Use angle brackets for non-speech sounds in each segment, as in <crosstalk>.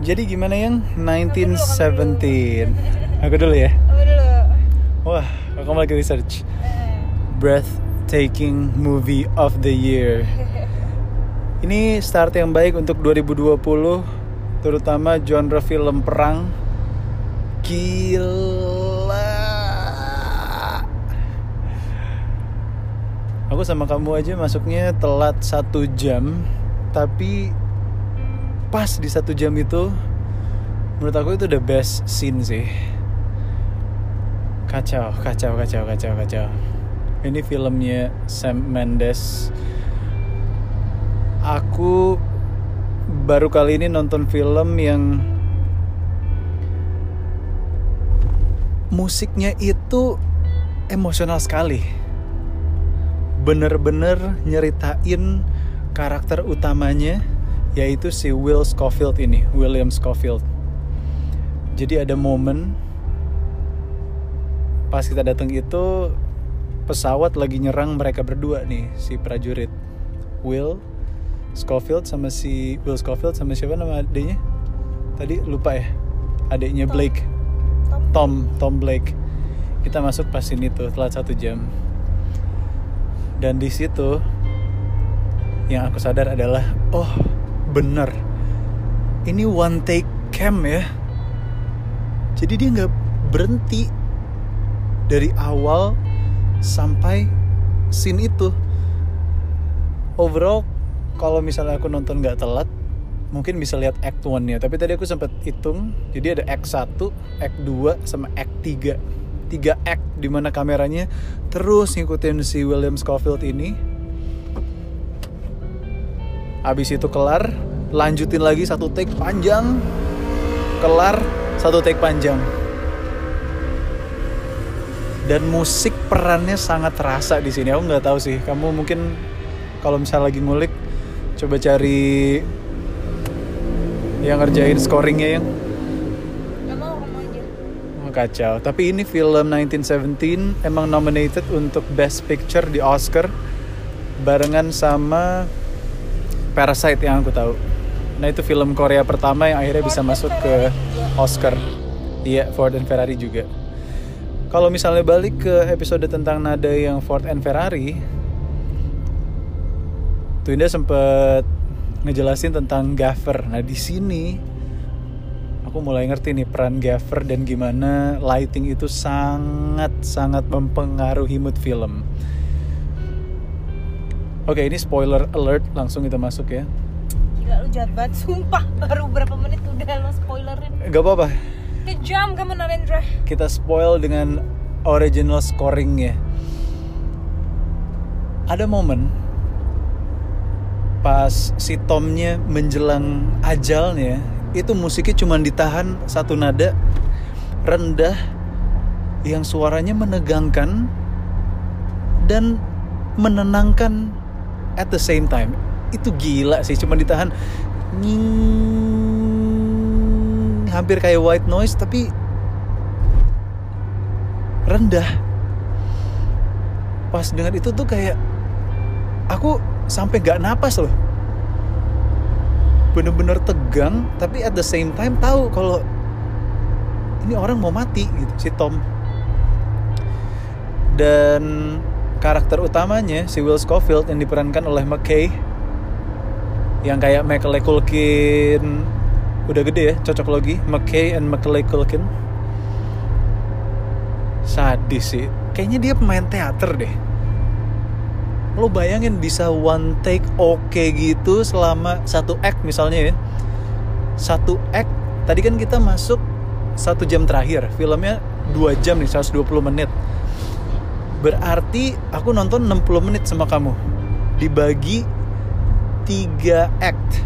Jadi gimana yang 1917? Aku dulu ya. Dulu? Wah, kamu lagi research. Eh, Breathtaking movie of the year. <laughs> Ini start yang baik untuk 2020, terutama genre film perang. Gila. Aku sama kamu aja masuknya telat satu jam, tapi pas di satu jam itu, menurut aku itu the best scene sih. Kacau, kacau, kacau, kacau, kacau. Ini filmnya Sam Mendes. Aku baru kali ini nonton film yang musiknya itu emosional sekali. Bener-bener nyeritain karakter utamanya yaitu si Will Scofield ini, William Scofield. Jadi ada momen pas kita datang itu pesawat lagi nyerang mereka berdua nih si prajurit Will Scofield sama si Will Scofield sama siapa nama adiknya tadi lupa ya adiknya. Blake Tom. Tom Tom Blake kita masuk pas ini tuh telat satu jam dan di situ yang aku sadar adalah oh bener. Ini one take cam ya. Jadi dia nggak berhenti dari awal sampai scene itu. Overall kalau misalnya aku nonton nggak telat mungkin bisa lihat act 1 nya tapi tadi aku sempat hitung jadi ada act 1 act 2 sama act 3 tiga act di mana kameranya terus ngikutin si William Scofield ini Abis itu kelar, lanjutin lagi satu take panjang, kelar satu take panjang. Dan musik perannya sangat terasa di sini. Aku nggak tahu sih. Kamu mungkin kalau misalnya lagi ngulik, coba cari yang ngerjain scoringnya yang. Oh, kacau. Tapi ini film 1917 emang nominated untuk Best Picture di Oscar barengan sama Parasite yang aku tahu. Nah itu film Korea pertama yang akhirnya bisa masuk ke. Oscar. Iya Ford and Ferrari juga. Kalau misalnya balik ke episode tentang nada yang Ford and Ferrari, tuh Indah sempet ngejelasin tentang Gaffer. Nah di sini aku mulai ngerti nih peran Gaffer dan gimana lighting itu sangat sangat mempengaruhi mood film. Oke ini spoiler alert langsung kita masuk ya. Gila lu jahat banget, sumpah Baru berapa menit udah lo spoilerin Gak apa-apa Kejam kamu Narendra kita spoil dengan original scoringnya. Ada momen pas si Tomnya menjelang ajalnya itu musiknya cuma ditahan satu nada rendah yang suaranya menegangkan dan menenangkan at the same time itu gila sih cuma ditahan nying hampir kayak white noise tapi rendah. Pas dengan itu tuh kayak aku sampai gak napas loh. Bener-bener tegang tapi at the same time tahu kalau ini orang mau mati gitu si Tom. Dan karakter utamanya si Will Scofield yang diperankan oleh McKay yang kayak Macaulay Culkin. Udah gede ya cocok logi. McKay and Macaulay Culkin. Sadis sih. Kayaknya dia pemain teater deh. Lo bayangin bisa one take oke gitu selama satu act misalnya ya. Satu act tadi kan kita masuk satu jam terakhir. Filmnya dua jam nih 120 menit berarti aku nonton 60 menit sama kamu. Dibagi tiga act.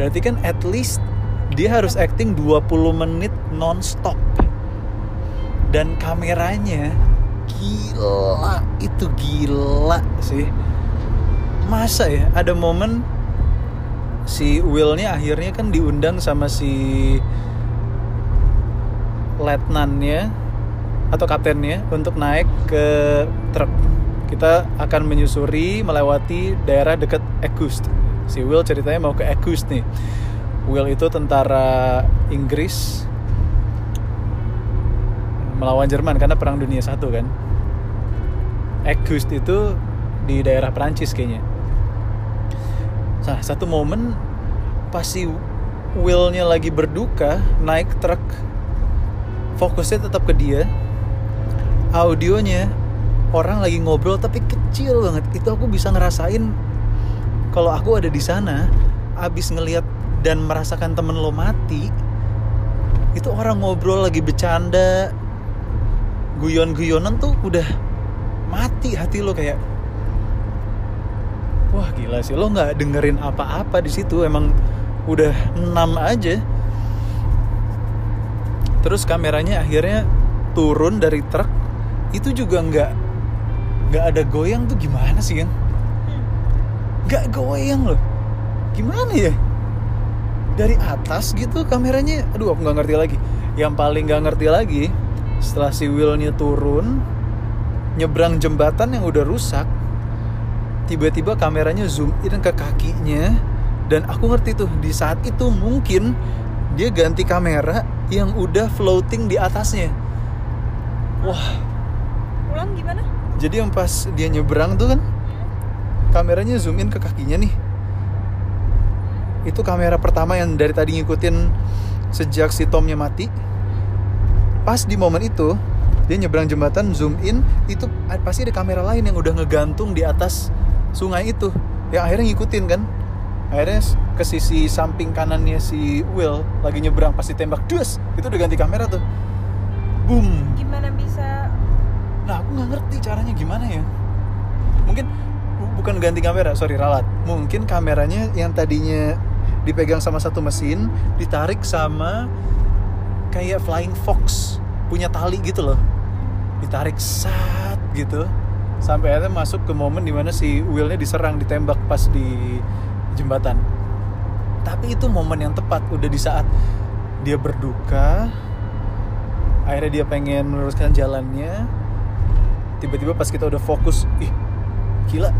Berarti kan at least dia harus acting 20 menit non-stop. Dan kameranya gila. Itu gila sih. Masa ya ada momen si Willnya akhirnya kan diundang sama si letnannya atau kaptennya untuk naik ke truk. Kita akan menyusuri melewati daerah dekat Ekust si Will ceritanya mau ke Ekust nih. Will itu tentara Inggris melawan Jerman karena perang dunia satu kan? Auguste itu di daerah Prancis kayaknya. Nah satu momen pas si Willnya lagi berduka naik truk fokusnya tetap ke dia audionya orang lagi ngobrol tapi kecil banget. Itu aku bisa ngerasain kalau aku ada di sana abis ngelihat dan merasakan temen lo mati itu orang ngobrol lagi bercanda guyon-guyonan tuh udah mati hati lo kayak wah gila sih lo nggak dengerin apa-apa di situ emang udah enam aja. Terus kameranya akhirnya turun dari truk itu juga nggak nggak ada goyang tuh gimana sih kan nggak goyang loh. Gimana ya? Dari atas gitu kameranya aduh aku nggak ngerti lagi. Yang paling nggak ngerti lagi setelah si Willnya turun nyebrang jembatan yang udah rusak tiba-tiba kameranya zoom in ke kakinya dan aku ngerti tuh di saat itu mungkin dia ganti kamera yang udah floating di atasnya. Wah Ulang gimana? jadi yang pas dia nyebrang tuh kan kameranya zoom in ke kakinya nih. Itu kamera pertama yang dari tadi ngikutin sejak si Tomnya mati. Pas di momen itu dia nyebrang jembatan zoom in itu pasti ada kamera lain yang udah ngegantung di atas sungai itu yang akhirnya ngikutin kan. Akhirnya ke sisi samping kanannya si Will lagi nyebrang pasti tembak dus! Itu udah ganti kamera tuh. Boom Gimana bisa Nah, aku nggak ngerti caranya gimana ya. Mungkin bu- bukan ganti kamera, sorry ralat. Mungkin kameranya yang tadinya dipegang sama satu mesin, ditarik sama kayak flying fox punya tali gitu loh. Ditarik sat gitu. Sampai akhirnya masuk ke momen di mana si Willnya diserang, ditembak pas di jembatan. Tapi itu momen yang tepat, udah di saat dia berduka, akhirnya dia pengen meneruskan jalannya, tiba-tiba pas kita udah fokus ih gila.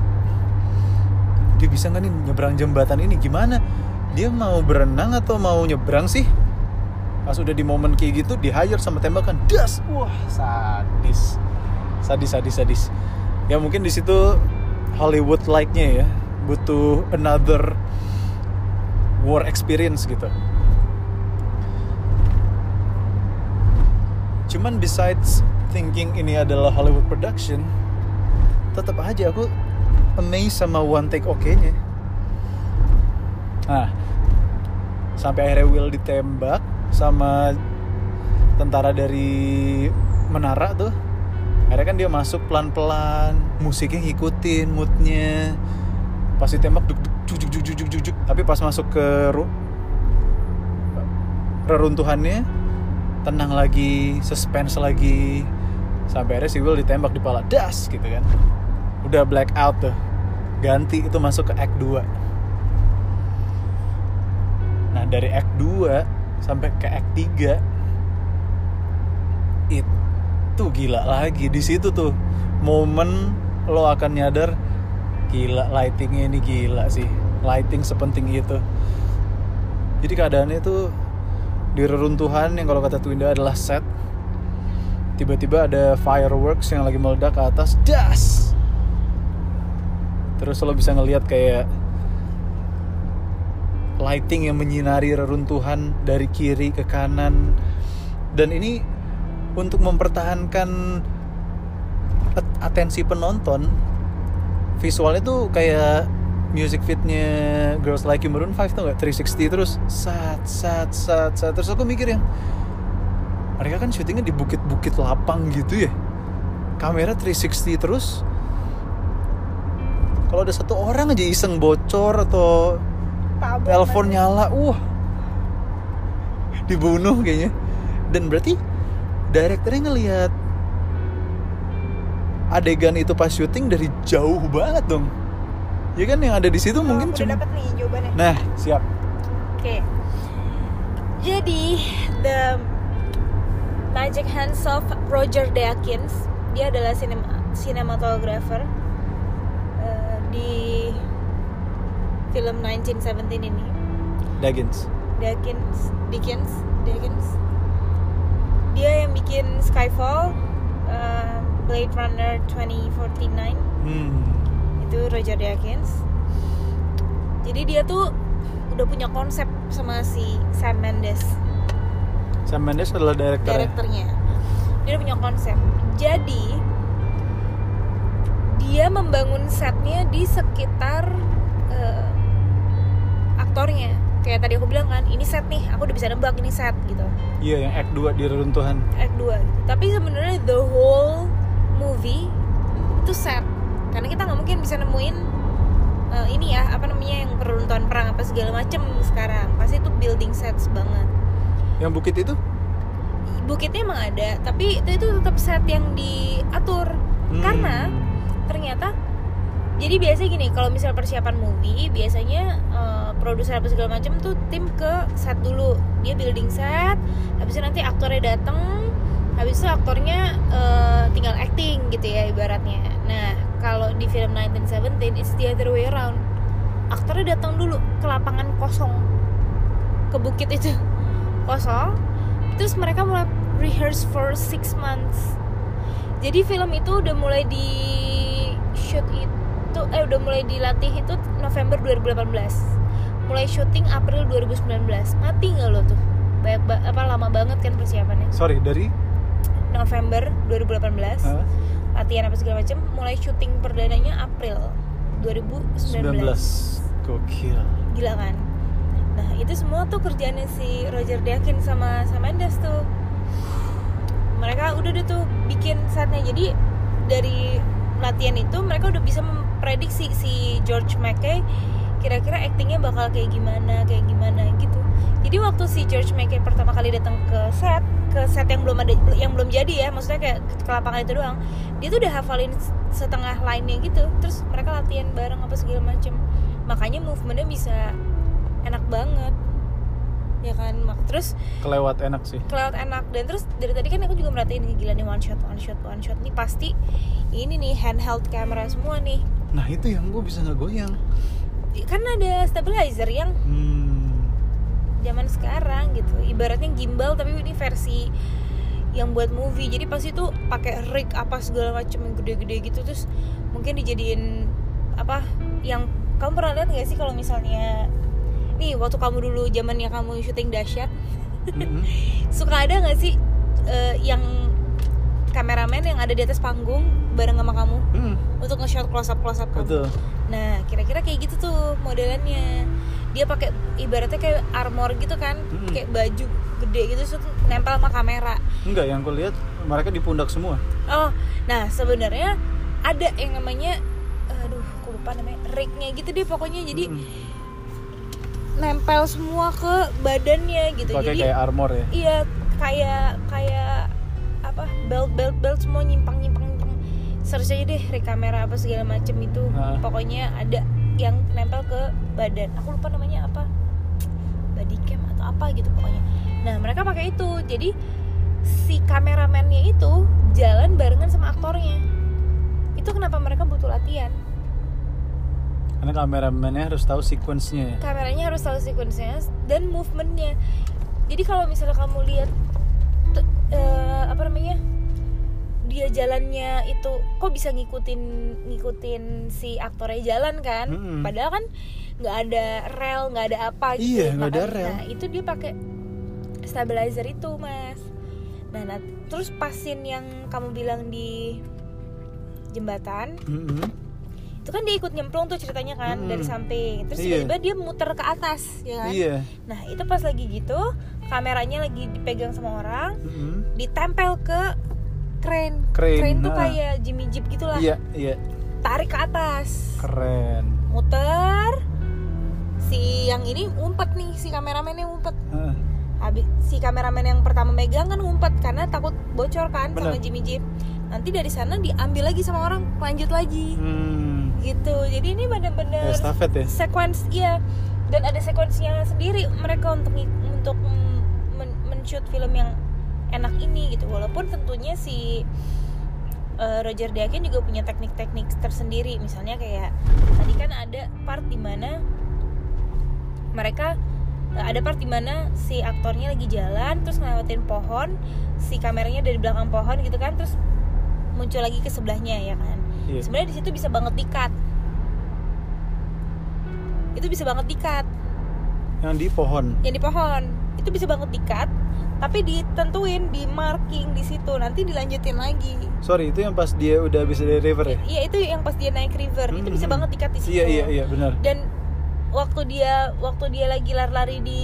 Dia bisa nggak nih nyebrang jembatan ini? Gimana? Dia mau berenang atau mau nyebrang sih? Pas udah di momen kayak gitu di hire sama tembakan. Das! Wah sadis. Sadis sadis sadis. Ya mungkin di situ Hollywood like-nya ya butuh another war experience gitu. Cuman besides thinking ini adalah Hollywood production tetap aja aku amazed sama one take oke-nya nah sampai akhirnya Will ditembak sama tentara dari menara tuh. Akhirnya kan dia masuk pelan-pelan musiknya ngikutin moodnya. Pas ditembak duk duk jujuk jujuk. Tapi pas masuk ke ru- reruntuhannya tenang lagi suspense lagi sampai akhirnya si Will ditembak di pala das gitu kan. Udah black out tuh. Ganti itu masuk ke act 2 nah dari act 2 sampai ke act 3 itu gila lagi. Di situ tuh momen lo akan nyadar gila lightingnya ini gila sih. Lighting sepenting itu. Jadi keadaannya tuh di reruntuhan yang kalau kata Twinda adalah set tiba-tiba ada fireworks yang lagi meledak ke atas. Das! Terus lo bisa ngelihat kayak lighting yang menyinari reruntuhan dari kiri ke kanan. Dan ini untuk mempertahankan at- atensi penonton visualnya tuh kayak music fitnya Girls Like You Maroon 5 tuh gak 360 terus sat sat sat sat. Terus aku mikir yang mereka kan syutingnya di bukit-bukit lapang gitu ya. Kamera 360 terus. Kalau ada satu orang aja iseng bocor atau telepon nyala wah dibunuh kayaknya. Dan berarti direkturnya ngelihat adegan itu pas syuting dari jauh banget dong. Ya kan yang ada di situ Oh, mungkin cuma dapet nih jawabannya. Nah siap. Oke. Jadi the Magic Hands of Roger Deakins, dia adalah sinem cinematographer eh, di film 1917 ini. Daggins Deakins Dickens Deakins dia yang bikin Skyfall uh, Blade Runner 2049 Hmm. itu Roger Deakins jadi dia tuh udah punya konsep sama si Sam Mendes Sam Mendes adalah direkturnya. direkturnya dia punya konsep. Jadi dia membangun setnya di sekitar eh, aktornya. Kayak tadi aku bilang kan ini set nih aku udah bisa nebak ini set gitu. Iya, yang Act 2 di reruntuhan. act 2 gitu. tapi sebenarnya the whole movie itu set. Karena kita nggak mungkin bisa nemuin eh, ini ya apa namanya yang peruntuhan perang apa segala macem sekarang. Pasti itu building sets banget Yang bukit itu? bukitnya emang ada tapi itu itu tetap set yang diatur. Hmm. karena ternyata jadi biasanya gini kalau misal persiapan movie biasanya eh, produser apa segala macam tuh tim ke set dulu. Dia building set habis itu nanti aktornya datang habis itu aktornya eh, tinggal acting gitu ya ibaratnya. Nah kalau di film 1917 it's the other way around. Aktornya datang dulu ke lapangan kosong ke bukit itu kosong. Terus mereka mulai rehearse for six months. Jadi film itu udah mulai di shoot itu eh udah mulai dilatih itu November 2018 mulai syuting April 2019 mati nggak lo tuh? Banyak ba- apa lama banget kan persiapannya? Sorry, dari? November 2018 Hah? latihan apa segala macam mulai syuting perdananya April 2019 19. Gokil. gila kan nah itu semua tuh kerjaannya si Roger Deakins sama sama Mendes tuh. Mereka udah deh tuh bikin setnya. Jadi dari latihan itu mereka udah bisa memprediksi si George Mackay kira-kira aktingnya bakal kayak gimana kayak gimana gitu. Jadi waktu si George Mackay pertama kali datang ke set ke set yang belum ada yang belum jadi ya maksudnya kayak ke lapangan itu doang dia tuh udah hafalin setengah line-nya gitu. Terus mereka latihan bareng apa segala macem. Makanya movementnya bisa enak banget. Ya kan mak? Terus Kelewat enak sih. cloud enak. Dan terus dari tadi kan aku juga merhatiin gila nih one shot one shot one shot. Nih pasti ini nih handheld camera semua nih. Nah, itu yang gue bisa nggak goyang. kan ada stabilizer yang Hmm. zaman sekarang gitu. Ibaratnya gimbal tapi ini versi yang buat movie. Jadi pas itu pakai rig apa segala macam yang gede-gede gitu terus mungkin dijadiin apa yang kamu pernah lihat nggak sih kalau misalnya nih waktu kamu dulu zamannya kamu syuting dahsyat Mm-mm. <laughs> suka ada nggak sih eh, yang kameramen yang ada di atas panggung bareng sama kamu Hmm, untuk nge-shot close up close up kamu betul. Nah, kira-kira kayak gitu tuh modelannya. Dia pakai ibaratnya kayak armor gitu kan, Mm-mm. kayak baju gede gitu terus nempel sama kamera. Enggak, yang gue lihat mereka di pundak semua. Oh, nah sebenarnya ada yang namanya aduh, aku lupa namanya rignya gitu deh pokoknya jadi Mm-mm. Nempel semua ke badannya gitu. Pakai jadi kayak armor ya. iya kayak kayak apa belt belt belt semua nyimpang nyimpang nyimpang. Search aja deh rig kamera apa segala macem itu. Ah. pokoknya ada yang nempel ke badan. Aku lupa namanya apa. Body cam atau apa gitu pokoknya. Nah mereka pakai itu. Jadi si kameramennya itu jalan barengan sama aktornya. Itu kenapa mereka butuh latihan Karena kameramennya harus tahu sequence-nya ya. kameranya harus tahu sequence-nya dan movementnya jadi kalau misalnya kamu lihat eh, apa namanya dia jalannya itu kok bisa ngikutin ngikutin si aktornya jalan kan Mm-mm. padahal kan nggak ada rel nggak ada apa gitu Iya, nggak ada rel. nah itu dia pakai stabilizer itu mas nah, nah terus pasin yang kamu bilang di jembatan Mm-mm. Itu kan dia ikut nyemplung tuh ceritanya kan Mm-mm. dari samping terus Iya. tiba-tiba dia muter ke atas ya kan Iya. nah itu pas lagi gitu kameranya lagi dipegang sama orang Mm-mm. ditempel ke crane Crane, tuh nah. kayak Jimmy Jeep gitulah Iya, iya. tarik ke atas Keren. muter si yang ini ngumpet nih si kameramennya ngumpet Heeh. habis si kameramen yang pertama megang kan ngumpet karena takut bocor kan sama Bener. Jimmy Jeep nanti dari sana diambil lagi sama orang lanjut lagi. Hmm. gitu. Jadi ini bener-bener Estafet ya. sequence iya. Dan ada sequence-nya sendiri mereka untuk untuk mm, men, men-shoot film yang enak ini gitu. Walaupun tentunya si uh, Roger Deakins juga punya teknik-teknik tersendiri. Misalnya kayak tadi kan ada part di mana mereka Nah, ada part di mana si aktornya lagi jalan terus ngelewatin pohon si kameranya dari belakang pohon gitu kan. Terus muncul lagi ke sebelahnya ya kan? Iya. sebenarnya di situ bisa banget dikat itu bisa banget dikat yang di pohon. Yang di pohon. Itu bisa banget dikat tapi ditentuin di marking di situ. Nanti dilanjutin lagi. Sorry itu yang pas dia udah bisa dari river ya? Iya itu yang pas dia naik river. Itu bisa Hmm. banget dikat di situ. iya iya iya benar. Dan waktu dia waktu dia lagi lari-lari di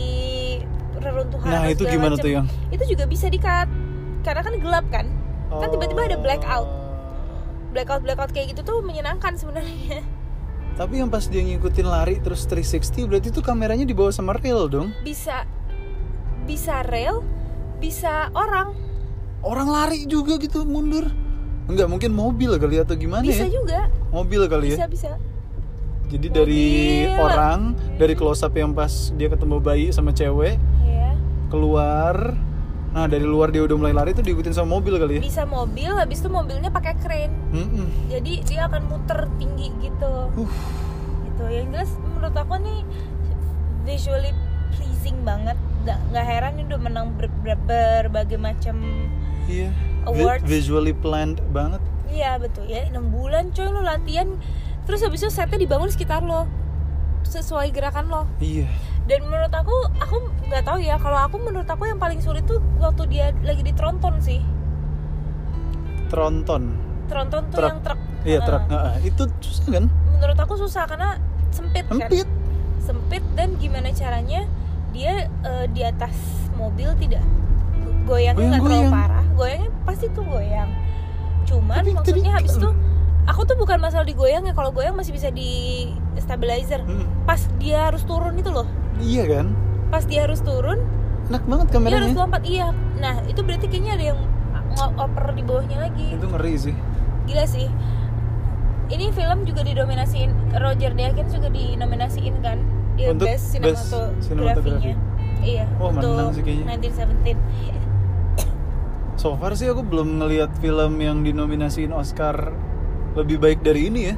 reruntuhan nah itu gimana macem, tuh yang? itu juga bisa dikat karena kan gelap kan kan tiba-tiba ada blackout Oh. blackout. Blackout kayak gitu tuh menyenangkan sebenarnya. Tapi yang pas dia ngikutin lari terus 360 berarti itu kameranya dibawa sama reel dong? Bisa bisa rail bisa orang. Orang lari juga gitu mundur. Enggak mungkin mobil kali atau gimana bisa ya? juga. Mobil kali bisa ya? Bisa jadi dari Mobil. orang dari close up yang pas dia ketemu bayi sama cewek ya keluar nah dari luar dia udah mulai lari tuh diikutin sama mobil kali ya? Bisa mobil habis itu mobilnya pakai crane Mm-mm. jadi dia akan muter tinggi gitu. Uh. gitu. Yang jelas menurut aku nih visually pleasing banget. Nggak heran ini udah menang ber- ber- berbagai macam iya. Vi- Awards. visually planned banget. Iya betul. Ya enam bulan coy lu latihan. Terus habis itu setnya dibangun sekitar lo sesuai gerakan lo. Iya dan menurut aku aku nggak tahu ya kalau aku menurut aku yang paling sulit tuh waktu dia lagi di tronton sih. Tronton. Tronton tuh Truk. yang truk. Iya truk. Heeh. itu susah kan? Menurut aku susah karena sempit kan? Empit sempit dan gimana caranya dia eh, di atas mobil tidak goyangnya nggak terlalu parah. Goyangnya pasti tuh goyang. Cuman Tapi maksudnya tadi- habis itu <clears throat> aku tuh bukan masalah digoyang ya kalau goyang masih bisa di stabilizer. Mm. pas dia harus turun itu loh iya kan? Pas dia harus turun enak banget dia harus kameranya. lompat iya. Nah itu berarti kayaknya ada yang ngoper di bawahnya lagi. Itu ngeri sih. Gila sih. Ini film juga didominasiin Roger Deakins juga dinominasiin kan? Dia Untuk best cinematografinya iya Oh, untuk menang sih kayaknya. 1917 so far sih aku belum ngelihat film yang dinominasiin Oscar lebih baik dari ini ya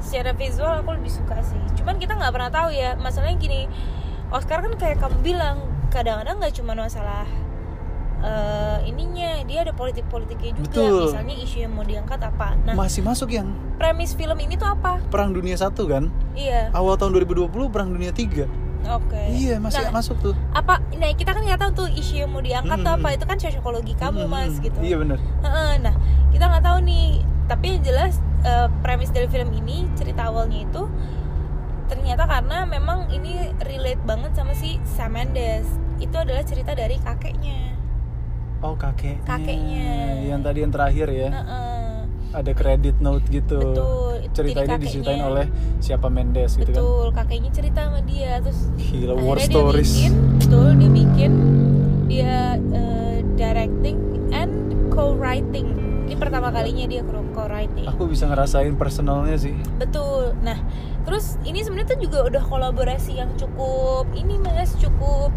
secara visual aku lebih suka sih. Cuman kita nggak pernah tahu ya. Masalahnya gini Oscar kan kayak kamu bilang kadang-kadang nggak cuma masalah eh, ininya dia ada politik-politiknya juga. Betul. misalnya isu yang mau diangkat apa. Nah masih masuk yang premis film ini tuh apa? Perang Dunia satu kan? Iya. Awal tahun 2020 Perang Dunia 3 oke. Iya masih Nah, masuk tuh. apa nah kita kan nggak tahu tuh isu yang mau diangkat tuh Hmm. apa. Itu kan psikologi kamu Hmm, mas gitu. Iya Heeh, nah kita nggak tahu nih tapi jelas eh, premis dari film ini cerita awalnya itu ternyata karena memang ini relate banget sama si Sam Mendes. Itu adalah cerita dari kakeknya. Oh kakeknya. Kakeknya. yang tadi yang terakhir ya. Heeh, ada credit note gitu. Betul. Cerita jadi ini diceritain oleh siapa Mendes gitu kan. Betul kakeknya cerita sama dia. Terus gila war stories. dia bikin betul dia bikin dia eh, directing and co-writing ini pertama kalinya dia co- co-writing aku bisa ngerasain personalnya sih. Betul. Nah terus ini sebenarnya tuh juga udah kolaborasi yang cukup ini mas cukup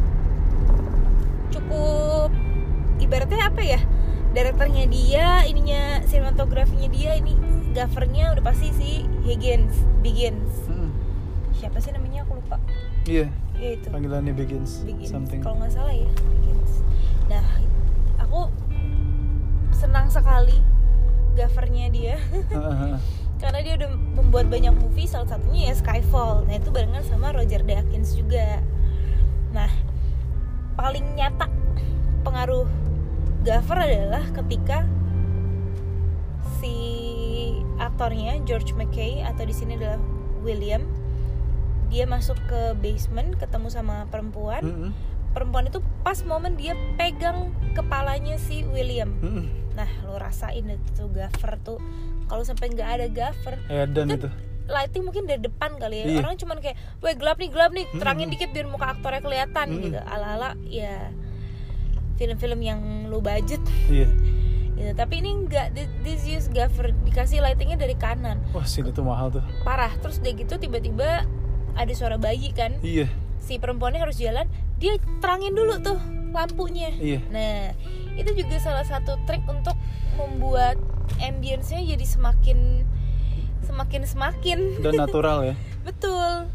cukup ibaratnya apa ya? Direkturnya dia ininya sinematografinya dia ini gaffernya udah pasti si Higgins Biggins Hmm, siapa sih namanya? Aku lupa. Iya. Ya itu. Panggilannya begins, Begins. something. Kalau nggak salah ya Begins. Nah aku senang sekali gaffernya dia. <laughs> Karena dia udah membuat banyak movie salah satunya ya Skyfall. Nah itu barengan sama Roger Deakins juga. Nah paling nyata pengaruh gaffer adalah ketika si aktornya George McKay atau di sini adalah William dia masuk ke basement ketemu sama perempuan. Mm-mm, perempuan itu pas momen dia pegang kepalanya si William. Mm-mm. Nah lo rasain itu gaffer tuh. Kalau sampai nggak ada gaffer Edan Itu itu. lighting mungkin dari depan kali ya. Iya. orang cuman kayak weh gelap nih gelap nih. Terangin Mm-mm. dikit biar muka aktornya kelihatan Mm-mm. gitu. Ala ala ya film-film yang low budget. Iya. <laughs> Gitu. Tapi ini enggak Thi- this use gaffer dikasih lightingnya dari kanan. Wah sini tuh mahal tuh. Parah. Terus udah gitu tiba-tiba ada suara bayi kan? Iya. Si perempuannya harus jalan dia terangin dulu tuh lampunya. Iya. Nah, itu juga salah satu trik untuk membuat ambience-nya jadi semakin semakin semakin dan natural ya <laughs> betul.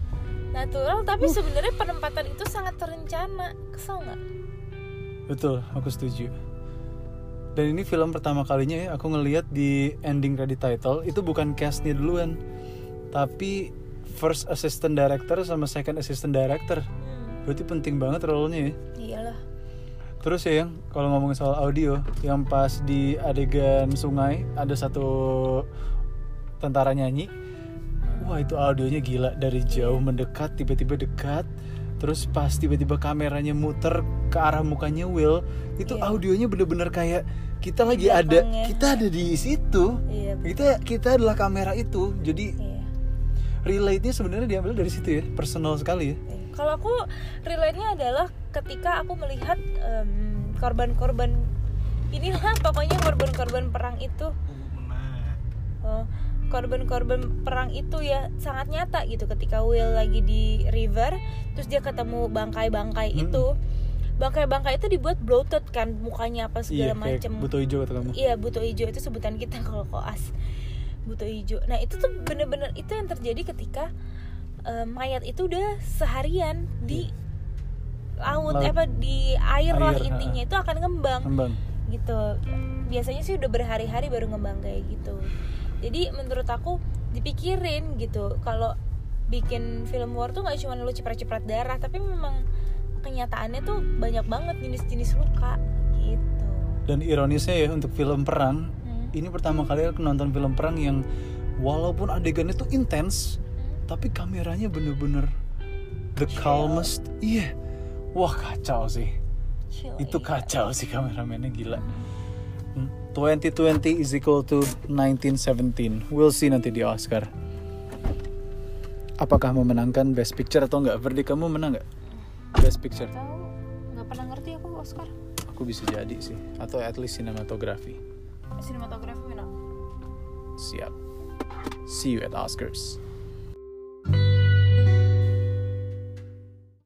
natural tapi sebenarnya penempatan itu sangat terencana kesel nggak Betul, aku setuju. Dan ini film pertama kalinya ya aku ngelihat di ending credit title itu bukan castnya duluan, tapi first assistant director sama second assistant director. hmm, Berarti penting banget role-nya ya. iyalah Terus ya yang kalau ngomongin soal audio, yang pas di adegan sungai ada satu tentara nyanyi, wah itu audionya gila dari jauh mendekat tiba-tiba dekat, terus pas tiba-tiba kameranya muter ke arah mukanya Will, itu Iya. audionya bener-bener kayak kita lagi Di ada, belakangnya. kita ada di situ, iya kita kita adalah kamera itu, jadi iya relate-nya sebenarnya diambil dari situ ya, personal sekali ya. Iya. Kalau aku relate-nya adalah ketika aku melihat em, korban-korban inilah <laughs> pokoknya korban-korban perang itu Oh, korban-korban perang itu ya sangat nyata gitu ketika Will lagi di river terus dia ketemu bangkai-bangkai Mm-mm. itu bangkai-bangkai itu dibuat bloated kan mukanya apa Iya, segala kayak macem butuh hijau kata kamu. Iya buto hijau itu sebutan kita kalau koas buto hijau. Nah itu tuh bener-bener itu yang terjadi ketika eh, mayat itu udah seharian di laut, Laut. apa di air, lah Air, intinya itu akan ngembang Kembang. gitu. Biasanya sih udah berhari-hari baru ngembang kayak gitu. Jadi menurut aku dipikirin gitu kalau bikin film war tuh nggak cuma lu cepret-cepret darah tapi memang kenyataannya tuh banyak banget jenis-jenis luka gitu. Dan ironisnya ya untuk film perang, Hmm. ini pertama kali aku nonton film perang yang walaupun adegannya tuh intens, tapi kameranya bener-bener the Chill. calmest. Iya, wah kacau sih. Chill, Itu iya. kacau sih kameramennya gila. Hmm, 2020 is equal to 1917. We'll see nanti di Oscar. Apakah memenangkan Best Picture atau enggak? Verdi kamu menang nggak? Best Picture. tahu nggak pernah ngerti aku Oscar Aku bisa jadi sih, atau at least sinematografi. sinematografi menang Siap. See you at Oscars.